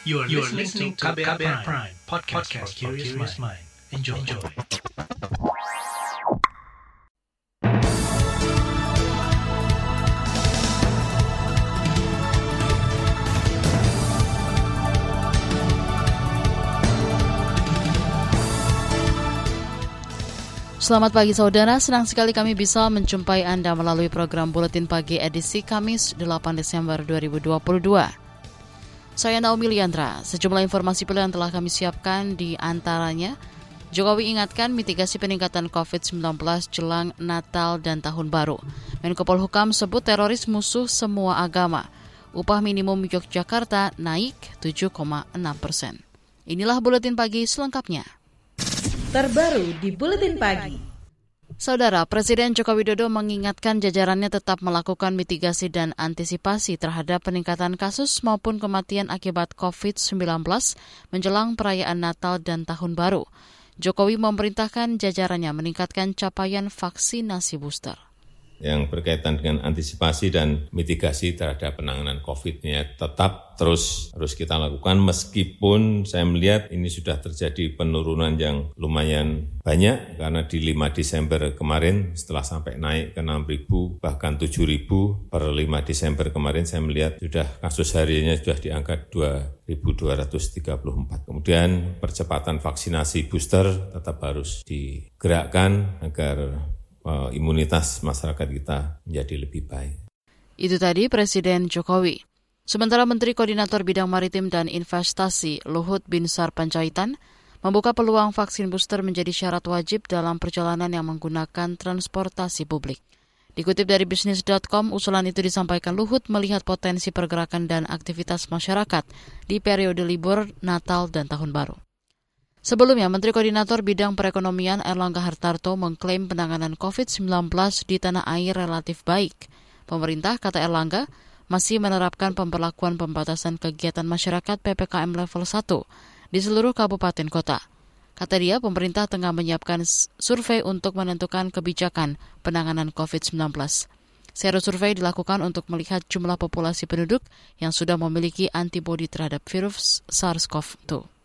You are, you are listening to KBR, KBR Prime, Prime podcast, podcast for curious mind. Enjoy. Enjoy. Selamat pagi saudara, senang sekali kami bisa menjumpai Anda melalui program Buletin Pagi edisi Kamis 8 Desember 2022. Saya Naomi Liandra. Sejumlah informasi pilihan telah kami siapkan di antaranya Jokowi ingatkan mitigasi peningkatan COVID-19 jelang Natal dan Tahun Baru. Menko Polhukam sebut teroris musuh semua agama. Upah minimum Yogyakarta naik 7,6 persen. Inilah Buletin Pagi selengkapnya. Terbaru di Buletin Pagi. Saudara, Presiden Joko Widodo mengingatkan jajarannya tetap melakukan mitigasi dan antisipasi terhadap peningkatan kasus maupun kematian akibat COVID-19 menjelang perayaan Natal dan Tahun Baru. Jokowi memerintahkan jajarannya meningkatkan capaian vaksinasi booster yang berkaitan dengan antisipasi dan mitigasi terhadap penanganan COVID-nya tetap terus harus kita lakukan meskipun saya melihat ini sudah terjadi penurunan yang lumayan banyak karena di 5 Desember kemarin setelah sampai naik ke 6 ribu bahkan 7 ribu per 5 Desember kemarin saya melihat sudah kasus hariannya sudah di angka 2.234. Kemudian percepatan vaksinasi booster tetap harus digerakkan agar uh, imunitas masyarakat kita menjadi lebih baik. Itu tadi Presiden Jokowi. Sementara Menteri Koordinator Bidang Maritim dan Investasi Luhut Binsar Panjaitan membuka peluang vaksin booster menjadi syarat wajib dalam perjalanan yang menggunakan transportasi publik. Dikutip dari bisnis.com, usulan itu disampaikan Luhut melihat potensi pergerakan dan aktivitas masyarakat di periode libur Natal dan Tahun Baru. Sebelumnya, Menteri Koordinator Bidang Perekonomian Erlangga Hartarto mengklaim penanganan COVID-19 di tanah air relatif baik. Pemerintah, kata Erlangga, masih menerapkan pemberlakuan pembatasan kegiatan masyarakat PPKM level 1 di seluruh kabupaten kota. Kata dia, pemerintah tengah menyiapkan survei untuk menentukan kebijakan penanganan COVID-19. Sero survei dilakukan untuk melihat jumlah populasi penduduk yang sudah memiliki antibodi terhadap virus SARS-CoV-2.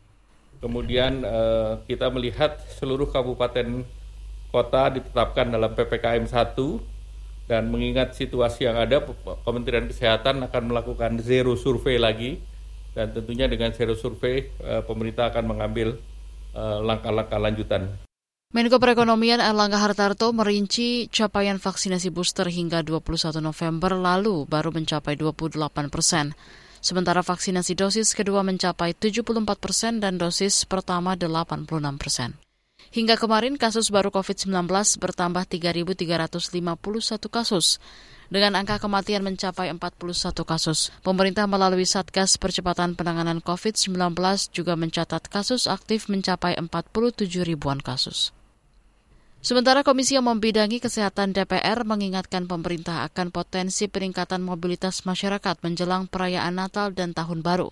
Kemudian uh, kita melihat seluruh kabupaten kota ditetapkan dalam PPKM 1 dan mengingat situasi yang ada Kementerian Kesehatan akan melakukan zero survei lagi dan tentunya dengan zero survei uh, pemerintah akan mengambil eh, langkah-langkah lanjutan. Menko Perekonomian Erlangga Hartarto merinci capaian vaksinasi booster hingga 21 November lalu baru mencapai 28 persen. Sementara vaksinasi dosis kedua mencapai 74 persen dan dosis pertama 86 persen. Hingga kemarin kasus baru COVID-19 bertambah 3.351 kasus. Dengan angka kematian mencapai 41 kasus. Pemerintah melalui Satgas Percepatan Penanganan COVID-19 juga mencatat kasus aktif mencapai 47 ribuan kasus. Sementara Komisi yang membidangi kesehatan DPR mengingatkan pemerintah akan potensi peningkatan mobilitas masyarakat menjelang perayaan Natal dan Tahun Baru.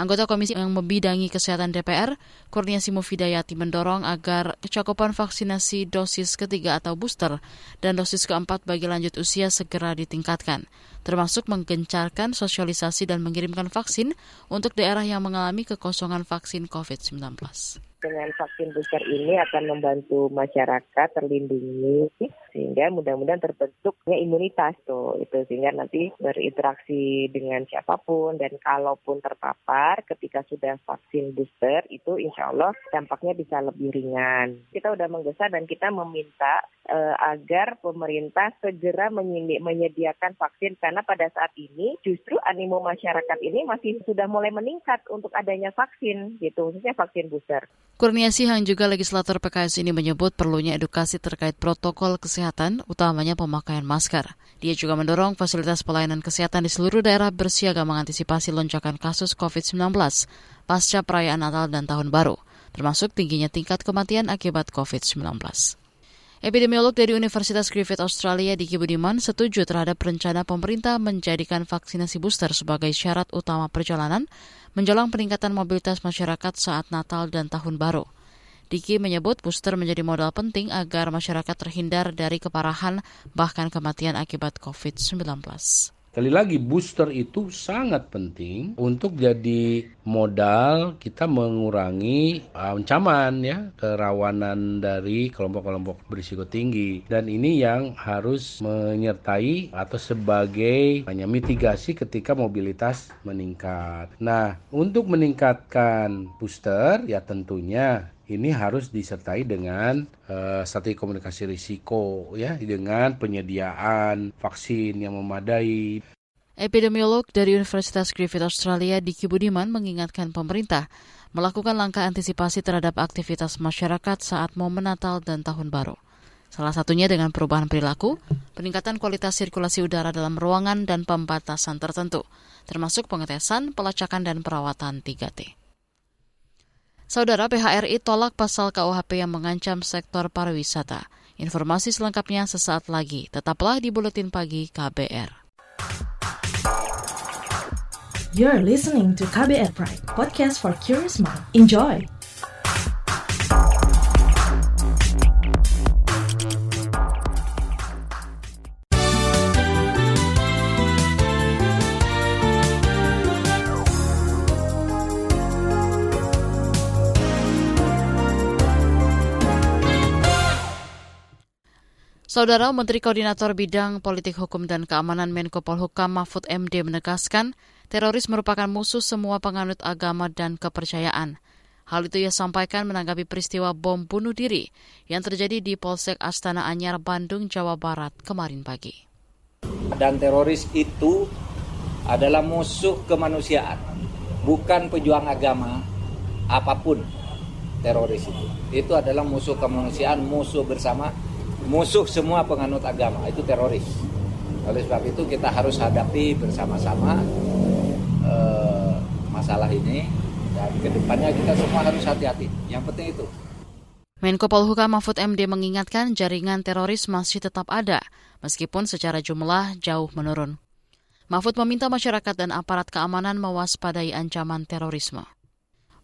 Anggota Komisi yang membidangi kesehatan DPR, Kurniasi Mufidayati mendorong agar kecakupan vaksinasi dosis ketiga atau booster dan dosis keempat bagi lanjut usia segera ditingkatkan, termasuk menggencarkan sosialisasi dan mengirimkan vaksin untuk daerah yang mengalami kekosongan vaksin COVID-19 dengan vaksin booster ini akan membantu masyarakat terlindungi sehingga mudah-mudahan terbentuknya imunitas tuh itu sehingga nanti berinteraksi dengan siapa pun dan kalaupun terpapar ketika sudah vaksin booster itu insya Allah dampaknya bisa lebih ringan. Kita sudah menggesa dan kita meminta uh, agar pemerintah segera menyediakan vaksin karena pada saat ini justru animo masyarakat ini masih sudah mulai meningkat untuk adanya vaksin gitu khususnya vaksin booster. Kurniasi yang juga legislator PKS ini menyebut perlunya edukasi terkait protokol kesehatan, utamanya pemakaian masker. Dia juga mendorong fasilitas pelayanan kesehatan di seluruh daerah bersiaga mengantisipasi lonjakan kasus COVID-19 pasca perayaan Natal dan Tahun Baru, termasuk tingginya tingkat kematian akibat COVID-19. Epidemiolog dari Universitas Griffith Australia Diki Budiman setuju terhadap rencana pemerintah menjadikan vaksinasi booster sebagai syarat utama perjalanan menjelang peningkatan mobilitas masyarakat saat Natal dan Tahun Baru. Diki menyebut booster menjadi modal penting agar masyarakat terhindar dari keparahan bahkan kematian akibat COVID-19. Sekali lagi booster itu sangat penting untuk jadi modal kita mengurangi ancaman ya kerawanan dari kelompok-kelompok berisiko tinggi dan ini yang harus menyertai atau sebagai hanya mitigasi ketika mobilitas meningkat. Nah, untuk meningkatkan booster ya tentunya ini harus disertai dengan uh, strategi komunikasi risiko ya dengan penyediaan vaksin yang memadai. Epidemiolog dari Universitas Griffith Australia Diki Budiman mengingatkan pemerintah melakukan langkah antisipasi terhadap aktivitas masyarakat saat momen Natal dan Tahun Baru. Salah satunya dengan perubahan perilaku, peningkatan kualitas sirkulasi udara dalam ruangan dan pembatasan tertentu, termasuk pengetesan, pelacakan, dan perawatan 3T. Saudara PHRI tolak pasal KUHP yang mengancam sektor pariwisata. Informasi selengkapnya sesaat lagi. Tetaplah di Buletin Pagi KBR. You're listening to KBR Pride, podcast for curious mind. Enjoy! Saudara Menteri Koordinator Bidang Politik Hukum dan Keamanan Menko Polhukam Mahfud MD menegaskan, teroris merupakan musuh semua penganut agama dan kepercayaan. Hal itu ia sampaikan menanggapi peristiwa bom bunuh diri yang terjadi di Polsek Astana Anyar, Bandung, Jawa Barat kemarin pagi. Dan teroris itu adalah musuh kemanusiaan, bukan pejuang agama apa pun teroris itu. Itu adalah musuh kemanusiaan, musuh bersama musuh semua penganut agama itu teroris. Oleh sebab itu kita harus hadapi bersama-sama uh, masalah ini dan ke depannya kita semua harus hati-hati. Yang penting itu. Menko Polhukam Mahfud MD mengingatkan jaringan teroris masih tetap ada, meskipun secara jumlah jauh menurun. Mahfud meminta masyarakat dan aparat keamanan mewaspadai ancaman terorisme.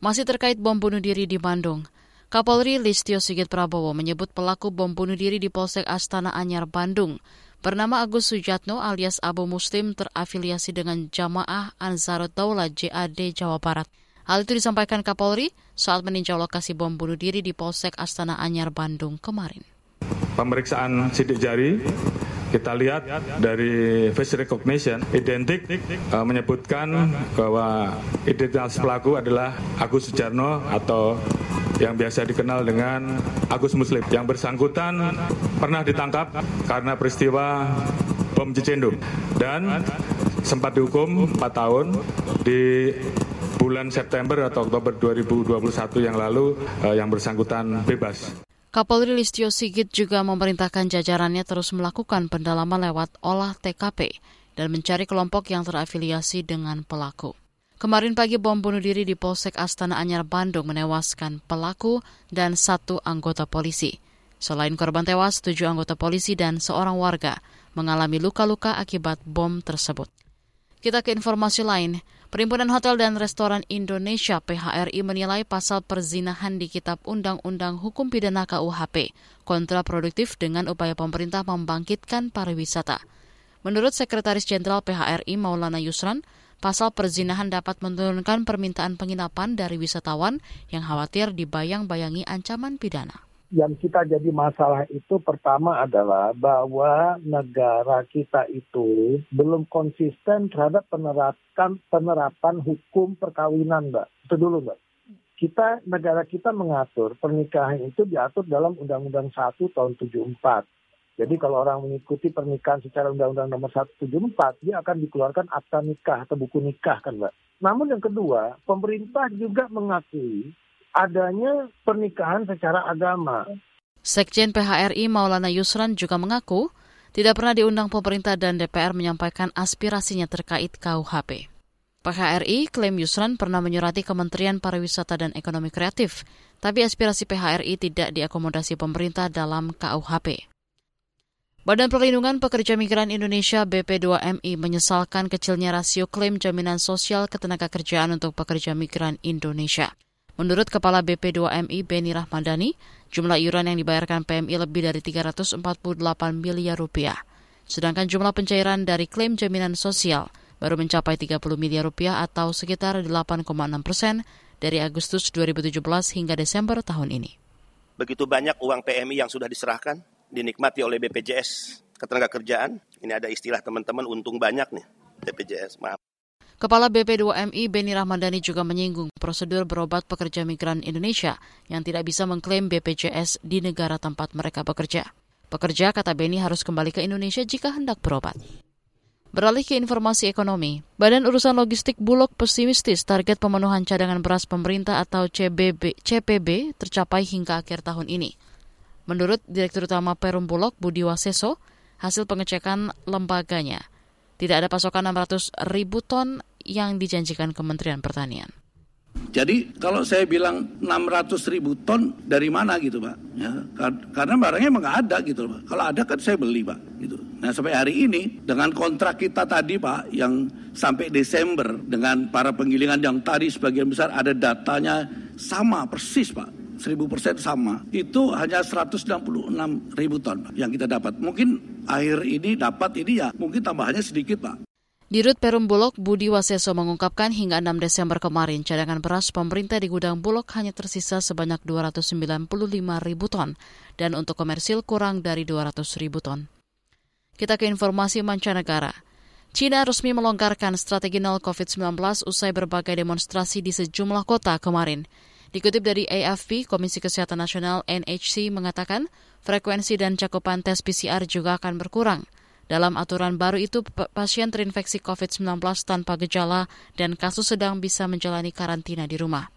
Masih terkait bom bunuh diri di Bandung, Kapolri Listio Sigit Prabowo menyebut pelaku bom bunuh diri di Polsek Astana Anyar, Bandung, bernama Agus Sujatno alias Abu Muslim terafiliasi dengan Jamaah Ansarut Daulah JAD Jawa Barat. Hal itu disampaikan Kapolri saat meninjau lokasi bom bunuh diri di Polsek Astana Anyar, Bandung kemarin. Pemeriksaan sidik jari kita lihat dari face recognition identik uh, menyebutkan bahwa identitas pelaku adalah Agus Sujarno atau yang biasa dikenal dengan Agus Muslim. Yang bersangkutan pernah ditangkap karena peristiwa bom Cicendo dan sempat dihukum 4 tahun di bulan September atau Oktober 2021 yang lalu uh, yang bersangkutan bebas. Kapolri Listio Sigit juga memerintahkan jajarannya terus melakukan pendalaman lewat olah TKP dan mencari kelompok yang terafiliasi dengan pelaku. Kemarin pagi bom bunuh diri di Polsek Astana Anyar Bandung menewaskan pelaku dan satu anggota polisi. Selain korban tewas, tujuh anggota polisi dan seorang warga mengalami luka-luka akibat bom tersebut. Kita ke informasi lain. Perhimpunan Hotel dan Restoran Indonesia PHRI menilai pasal perzinahan di Kitab Undang-Undang Hukum Pidana KUHP kontraproduktif dengan upaya pemerintah membangkitkan pariwisata. Menurut Sekretaris Jenderal PHRI Maulana Yusran, pasal perzinahan dapat menurunkan permintaan penginapan dari wisatawan yang khawatir dibayang-bayangi ancaman pidana yang kita jadi masalah itu pertama adalah bahwa negara kita itu belum konsisten terhadap penerapan penerapan hukum perkawinan, Mbak. Itu dulu, Mbak. Kita negara kita mengatur pernikahan itu diatur dalam Undang-Undang 1 tahun 74. Jadi kalau orang mengikuti pernikahan secara Undang-Undang nomor 174, dia akan dikeluarkan akta nikah atau buku nikah kan, Mbak. Namun yang kedua, pemerintah juga mengakui adanya pernikahan secara agama. Sekjen PHRI Maulana Yusran juga mengaku tidak pernah diundang pemerintah dan DPR menyampaikan aspirasinya terkait KUHP. PHRI klaim Yusran pernah menyurati Kementerian Pariwisata dan Ekonomi Kreatif, tapi aspirasi PHRI tidak diakomodasi pemerintah dalam KUHP. Badan Perlindungan Pekerja Migran Indonesia BP2MI menyesalkan kecilnya rasio klaim jaminan sosial ketenagakerjaan untuk pekerja migran Indonesia. Menurut Kepala BP2MI Beni Rahmadani, jumlah iuran yang dibayarkan PMI lebih dari 348 miliar rupiah. Sedangkan jumlah pencairan dari klaim jaminan sosial baru mencapai 30 miliar rupiah atau sekitar 8,6 persen dari Agustus 2017 hingga Desember tahun ini. Begitu banyak uang PMI yang sudah diserahkan, dinikmati oleh BPJS Ketenagakerjaan. Ini ada istilah teman-teman untung banyak nih BPJS, maaf. Kepala BP2MI Beni Rahmadani juga menyinggung prosedur berobat pekerja migran Indonesia yang tidak bisa mengklaim BPJS di negara tempat mereka bekerja. Pekerja, kata Beni, harus kembali ke Indonesia jika hendak berobat. Beralih ke informasi ekonomi, Badan Urusan Logistik Bulog pesimistis target pemenuhan cadangan beras pemerintah atau CBB, CPB tercapai hingga akhir tahun ini. Menurut Direktur Utama Perum Bulog Budi Waseso, hasil pengecekan lembaganya, tidak ada pasokan 600 ribu ton yang dijanjikan Kementerian Pertanian. Jadi kalau saya bilang 600 ribu ton dari mana gitu Pak? Ya, karena barangnya emang ada gitu Pak. Kalau ada kan saya beli Pak. Gitu. Nah sampai hari ini dengan kontrak kita tadi Pak yang sampai Desember dengan para penggilingan yang tadi sebagian besar ada datanya sama persis Pak. 1000 persen sama. Itu hanya 166 ribu ton yang kita dapat. Mungkin akhir ini dapat ini ya mungkin tambahannya sedikit Pak. Dirut Perum Bulog Budi Waseso mengungkapkan hingga 6 Desember kemarin cadangan beras pemerintah di gudang Bulog hanya tersisa sebanyak 295 ribu ton dan untuk komersil kurang dari 200 ribu ton. Kita ke informasi mancanegara. China resmi melonggarkan strategi nol COVID-19 usai berbagai demonstrasi di sejumlah kota kemarin. Dikutip dari AFP, Komisi Kesehatan Nasional NHC mengatakan frekuensi dan cakupan tes PCR juga akan berkurang – dalam aturan baru itu, pasien terinfeksi COVID-19 tanpa gejala dan kasus sedang bisa menjalani karantina di rumah.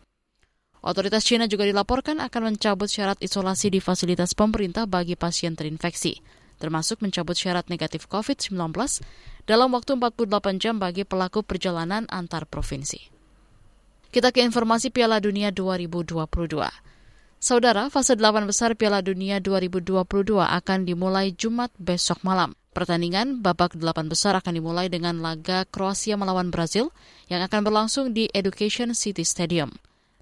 Otoritas China juga dilaporkan akan mencabut syarat isolasi di fasilitas pemerintah bagi pasien terinfeksi, termasuk mencabut syarat negatif COVID-19 dalam waktu 48 jam bagi pelaku perjalanan antar provinsi. Kita ke informasi Piala Dunia 2022. Saudara, fase 8 besar Piala Dunia 2022 akan dimulai Jumat besok malam. Pertandingan babak delapan besar akan dimulai dengan laga Kroasia melawan Brazil yang akan berlangsung di Education City Stadium.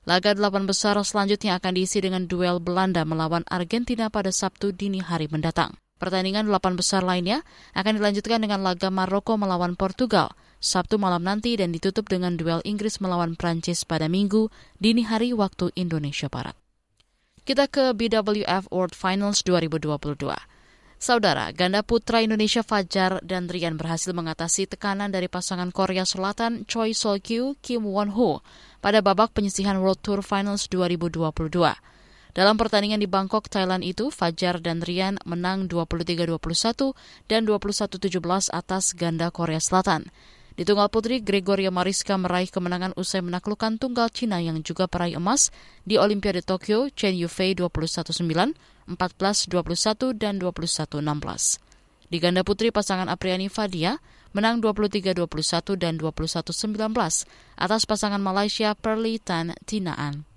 Laga delapan besar selanjutnya akan diisi dengan duel Belanda melawan Argentina pada Sabtu dini hari mendatang. Pertandingan delapan besar lainnya akan dilanjutkan dengan laga Maroko melawan Portugal Sabtu malam nanti dan ditutup dengan duel Inggris melawan Prancis pada Minggu dini hari waktu Indonesia Barat. Kita ke BWF World Finals 2022. Saudara, ganda putra Indonesia Fajar dan Rian berhasil mengatasi tekanan dari pasangan Korea Selatan Choi Sol Kyu Kim Won Ho pada babak penyisihan World Tour Finals 2022. Dalam pertandingan di Bangkok, Thailand itu, Fajar dan Rian menang 23-21 dan 21-17 atas ganda Korea Selatan. Di tunggal putri, Gregoria Mariska meraih kemenangan usai menaklukkan tunggal Cina yang juga peraih emas di Olimpiade Tokyo, Chen Yufei 21-9, 14-21 dan 21-16. Di ganda putri pasangan Apriani Fadia menang 23-21 dan 21-19 atas pasangan Malaysia Perli Tan Tinaan.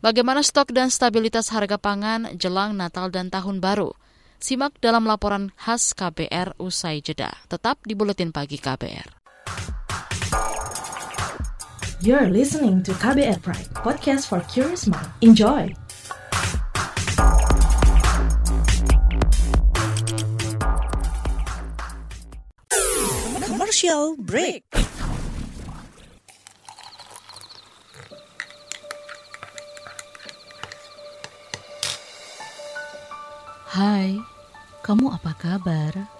Bagaimana stok dan stabilitas harga pangan jelang Natal dan Tahun Baru? Simak dalam laporan khas KBR usai jeda. Tetap di Buletin Pagi KBR. You're listening to KBR Pride, podcast for curious mind. Enjoy! Commercial break. Hai, kamu apa kabar?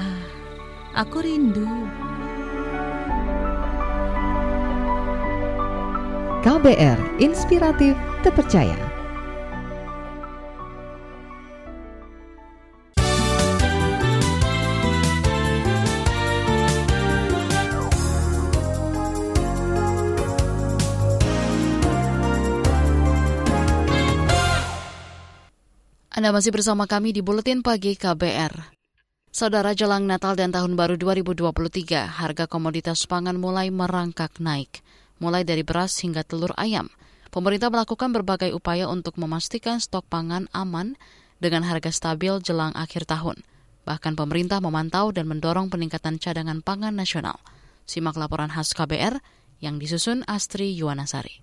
Ah, aku rindu. KBR Inspiratif Terpercaya. Anda masih bersama kami di Buletin Pagi KBR. Saudara jelang Natal dan Tahun Baru 2023, harga komoditas pangan mulai merangkak naik, mulai dari beras hingga telur ayam. Pemerintah melakukan berbagai upaya untuk memastikan stok pangan aman dengan harga stabil jelang akhir tahun. Bahkan pemerintah memantau dan mendorong peningkatan cadangan pangan nasional. Simak laporan khas KBR yang disusun Astri Yuwanasari.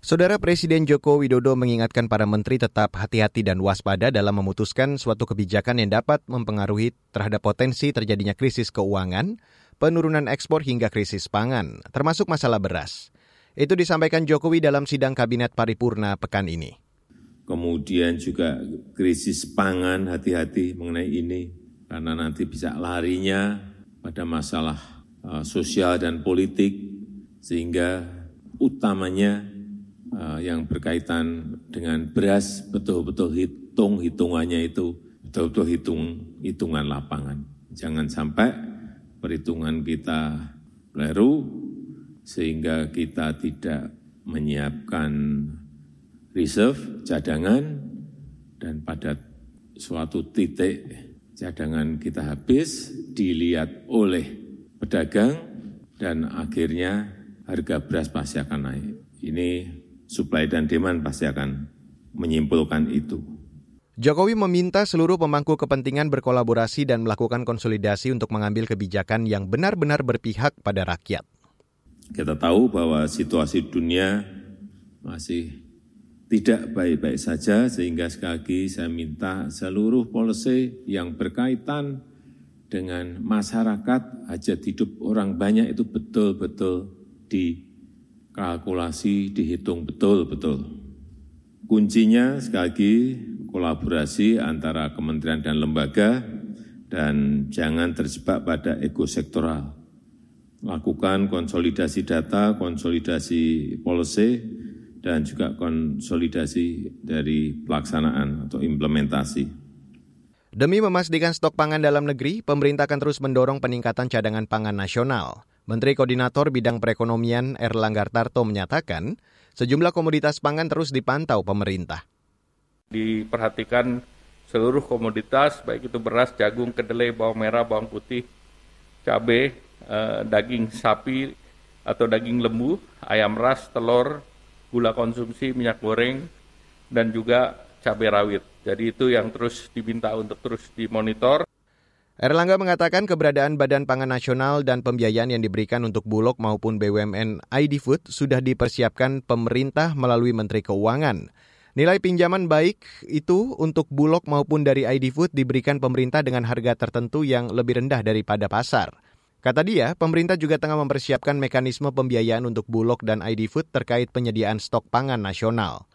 Saudara Presiden Joko Widodo mengingatkan para menteri tetap hati-hati dan waspada dalam memutuskan suatu kebijakan yang dapat mempengaruhi terhadap potensi terjadinya krisis keuangan, penurunan ekspor hingga krisis pangan, termasuk masalah beras. Itu disampaikan Jokowi dalam sidang Kabinet Paripurna pekan ini. Kemudian juga krisis pangan, hati-hati mengenai ini, karena nanti bisa larinya pada masalah uh, sosial dan politik, sehingga utamanya yang berkaitan dengan beras betul-betul hitung hitungannya itu betul-betul hitung hitungan lapangan. Jangan sampai perhitungan kita keliru sehingga kita tidak menyiapkan reserve cadangan dan pada suatu titik cadangan kita habis dilihat oleh pedagang dan akhirnya harga beras pasti akan naik. Ini supply dan demand pasti akan menyimpulkan itu. Jokowi meminta seluruh pemangku kepentingan berkolaborasi dan melakukan konsolidasi untuk mengambil kebijakan yang benar-benar berpihak pada rakyat. Kita tahu bahwa situasi dunia masih tidak baik-baik saja, sehingga sekali lagi saya minta seluruh policy yang berkaitan dengan masyarakat, hajat hidup orang banyak itu betul-betul di kalkulasi dihitung betul-betul. Kuncinya sekali lagi kolaborasi antara kementerian dan lembaga dan jangan terjebak pada ego sektoral. Lakukan konsolidasi data, konsolidasi policy, dan juga konsolidasi dari pelaksanaan atau implementasi. Demi memastikan stok pangan dalam negeri, pemerintah akan terus mendorong peningkatan cadangan pangan nasional. Menteri Koordinator Bidang Perekonomian Erlangga Tarto menyatakan, sejumlah komoditas pangan terus dipantau pemerintah. Diperhatikan seluruh komoditas, baik itu beras, jagung, kedelai, bawang merah, bawang putih, cabai, eh, daging sapi atau daging lembu, ayam ras, telur, gula konsumsi, minyak goreng, dan juga cabai rawit. Jadi itu yang terus diminta untuk terus dimonitor. Erlangga mengatakan keberadaan Badan Pangan Nasional dan pembiayaan yang diberikan untuk Bulog maupun BUMN ID Food sudah dipersiapkan pemerintah melalui Menteri Keuangan. Nilai pinjaman baik itu untuk Bulog maupun dari ID Food diberikan pemerintah dengan harga tertentu yang lebih rendah daripada pasar. Kata dia, pemerintah juga tengah mempersiapkan mekanisme pembiayaan untuk Bulog dan ID Food terkait penyediaan stok pangan nasional.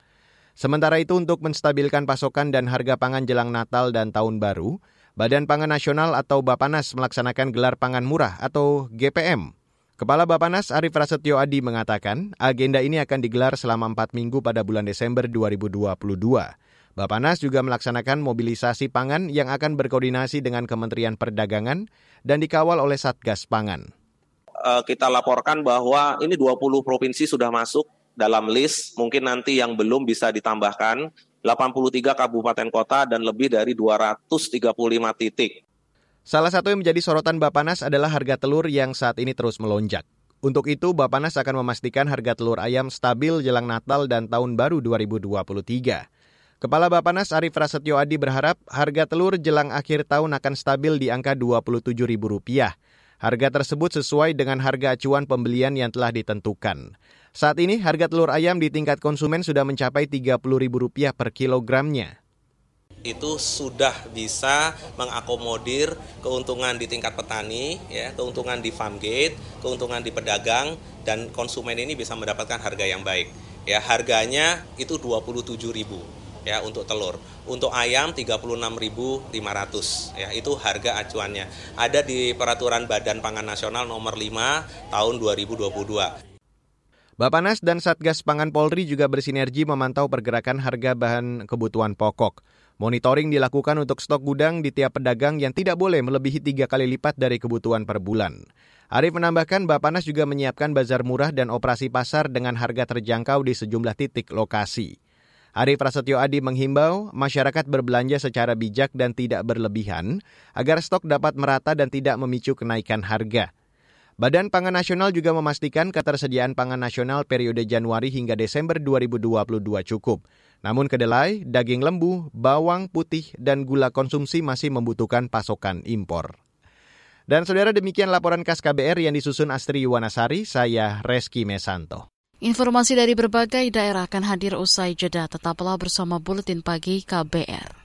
Sementara itu untuk menstabilkan pasokan dan harga pangan jelang Natal dan Tahun Baru, Badan Pangan Nasional atau Bapanas melaksanakan gelar pangan murah atau GPM. Kepala Bapanas Arif Prasetyo Adi mengatakan agenda ini akan digelar selama 4 minggu pada bulan Desember 2022. Bapanas juga melaksanakan mobilisasi pangan yang akan berkoordinasi dengan Kementerian Perdagangan dan dikawal oleh Satgas Pangan. Eh, kita laporkan bahwa ini 20 provinsi sudah masuk dalam list, mungkin nanti yang belum bisa ditambahkan 83 kabupaten kota dan lebih dari 235 titik. Salah satu yang menjadi sorotan Bapanas adalah harga telur yang saat ini terus melonjak. Untuk itu, Bapanas akan memastikan harga telur ayam stabil jelang Natal dan Tahun Baru 2023. Kepala Bapanas Arif Prasetyo Adi berharap harga telur jelang akhir tahun akan stabil di angka Rp27.000. Harga tersebut sesuai dengan harga acuan pembelian yang telah ditentukan. Saat ini harga telur ayam di tingkat konsumen sudah mencapai Rp30.000 per kilogramnya. Itu sudah bisa mengakomodir keuntungan di tingkat petani, ya, keuntungan di farm gate, keuntungan di pedagang, dan konsumen ini bisa mendapatkan harga yang baik. Ya, harganya itu Rp27.000 ya untuk telur. Untuk ayam 36.500 ya itu harga acuannya. Ada di peraturan Badan Pangan Nasional nomor 5 tahun 2022. Bapanas dan Satgas Pangan Polri juga bersinergi memantau pergerakan harga bahan kebutuhan pokok. Monitoring dilakukan untuk stok gudang di tiap pedagang yang tidak boleh melebihi tiga kali lipat dari kebutuhan per bulan. Arif menambahkan Bapanas juga menyiapkan bazar murah dan operasi pasar dengan harga terjangkau di sejumlah titik lokasi. Ari Prasetyo Adi menghimbau masyarakat berbelanja secara bijak dan tidak berlebihan agar stok dapat merata dan tidak memicu kenaikan harga. Badan Pangan Nasional juga memastikan ketersediaan pangan nasional periode Januari hingga Desember 2022 cukup. Namun kedelai, daging lembu, bawang putih, dan gula konsumsi masih membutuhkan pasokan impor. Dan saudara demikian laporan khas KBR yang disusun Astri Yuwanasari, saya Reski Mesanto. Informasi dari berbagai daerah akan hadir usai jeda. Tetaplah bersama Buletin Pagi KBR.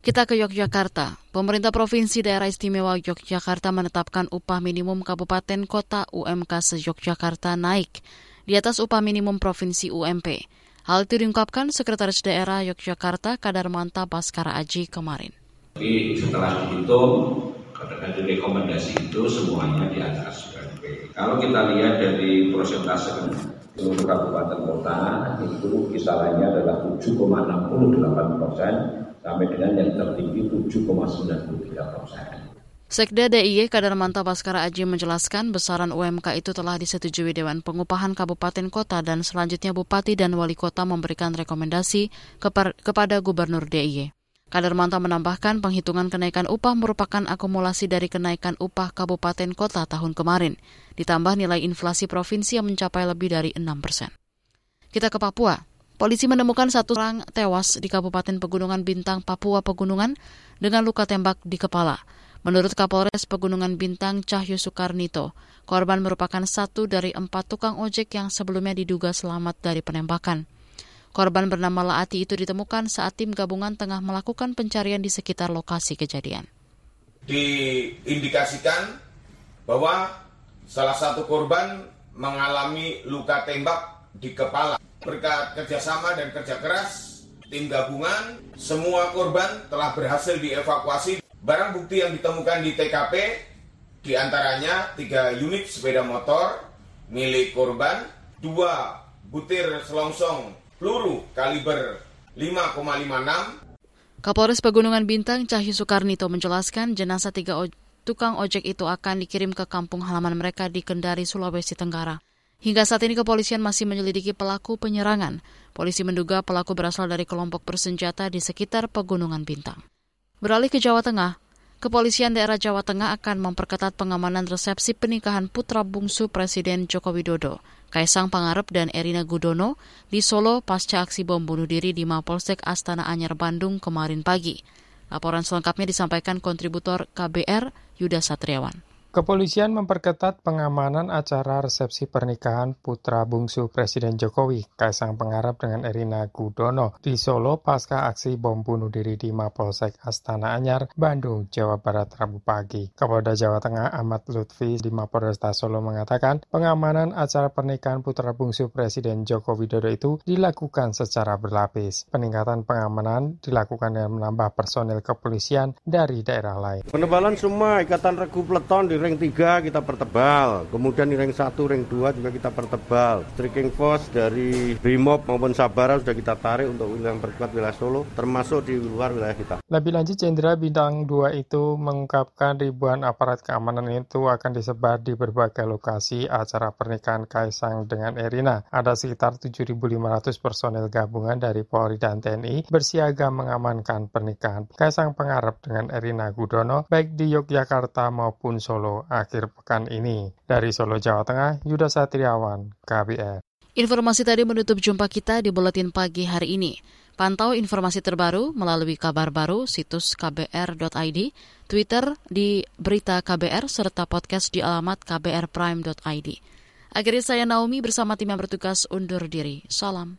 Kita ke Yogyakarta. Pemerintah Provinsi Daerah Istimewa Yogyakarta menetapkan upah minimum kabupaten kota UMK se-Yogyakarta naik di atas upah minimum Provinsi UMP. Hal itu diungkapkan Sekretaris Daerah Yogyakarta Kadarmanta Baskara Aji kemarin. Jadi setelah dihitung, dari rekomendasi itu semuanya di atas UMP. Kalau kita lihat dari seluruh kabupaten kota itu kisarannya adalah 7,68 persen sampai dengan yang tertinggi 7,93 persen. Sekda DIY Kadarmanta Baskara Aji menjelaskan besaran UMK itu telah disetujui Dewan Pengupahan Kabupaten Kota dan selanjutnya Bupati dan Wali Kota memberikan rekomendasi kepada Gubernur DIY. Kadarmanta menambahkan penghitungan kenaikan upah merupakan akumulasi dari kenaikan upah kabupaten kota tahun kemarin, ditambah nilai inflasi provinsi yang mencapai lebih dari 6 persen. Kita ke Papua. Polisi menemukan satu orang tewas di Kabupaten Pegunungan Bintang, Papua Pegunungan dengan luka tembak di kepala. Menurut Kapolres Pegunungan Bintang Cahyo Soekarnito, korban merupakan satu dari empat tukang ojek yang sebelumnya diduga selamat dari penembakan. Korban bernama Laati itu ditemukan saat tim gabungan tengah melakukan pencarian di sekitar lokasi kejadian. Diindikasikan bahwa salah satu korban mengalami luka tembak di kepala. Berkat kerjasama dan kerja keras, tim gabungan, semua korban telah berhasil dievakuasi. Barang bukti yang ditemukan di TKP di antaranya tiga unit sepeda motor milik korban, dua butir selongsong peluru kaliber 5,56. Kapolres Pegunungan Bintang Cahyo Soekarnito menjelaskan jenazah tiga tukang ojek itu akan dikirim ke kampung halaman mereka di Kendari, Sulawesi Tenggara. Hingga saat ini kepolisian masih menyelidiki pelaku penyerangan. Polisi menduga pelaku berasal dari kelompok bersenjata di sekitar Pegunungan Bintang. Beralih ke Jawa Tengah, Kepolisian daerah Jawa Tengah akan memperketat pengamanan resepsi pernikahan putra bungsu Presiden Joko Widodo, Kaisang Pangarep dan Erina Gudono di Solo pasca aksi bom bunuh diri di Mapolsek Astana Anyar Bandung kemarin pagi. Laporan selengkapnya disampaikan kontributor KBR Yuda Satriawan. Kepolisian memperketat pengamanan acara resepsi pernikahan putra bungsu Presiden Jokowi, Kaisang Pengarap dengan Erina Gudono, di Solo pasca aksi bom bunuh diri di Mapolsek Astana Anyar, Bandung, Jawa Barat, Rabu pagi. Kapolda Jawa Tengah Ahmad Lutfi di Mapolresta Solo mengatakan pengamanan acara pernikahan putra bungsu Presiden Joko Widodo itu dilakukan secara berlapis. Peningkatan pengamanan dilakukan dengan menambah personil kepolisian dari daerah lain. Penebalan semua ikatan regu peleton di ring 3 kita pertebal, kemudian di ring 1, ring 2 juga kita pertebal. Striking force dari Brimob maupun Sabara sudah kita tarik untuk wilayah perkuat wilayah Solo, termasuk di luar wilayah kita. Lebih lanjut, Jenderal Bintang 2 itu mengungkapkan ribuan aparat keamanan itu akan disebar di berbagai lokasi acara pernikahan Kaisang dengan Erina. Ada sekitar 7.500 personel gabungan dari Polri dan TNI bersiaga mengamankan pernikahan Kaisang Pengarap dengan Erina Gudono, baik di Yogyakarta maupun Solo akhir pekan ini. Dari Solo, Jawa Tengah, Yuda Satriawan, KBR. Informasi tadi menutup jumpa kita di Buletin Pagi hari ini. Pantau informasi terbaru melalui kabar baru situs kbr.id, Twitter di Berita KBR, serta podcast di alamat kbrprime.id. Akhirnya saya Naomi bersama tim yang bertugas undur diri. Salam.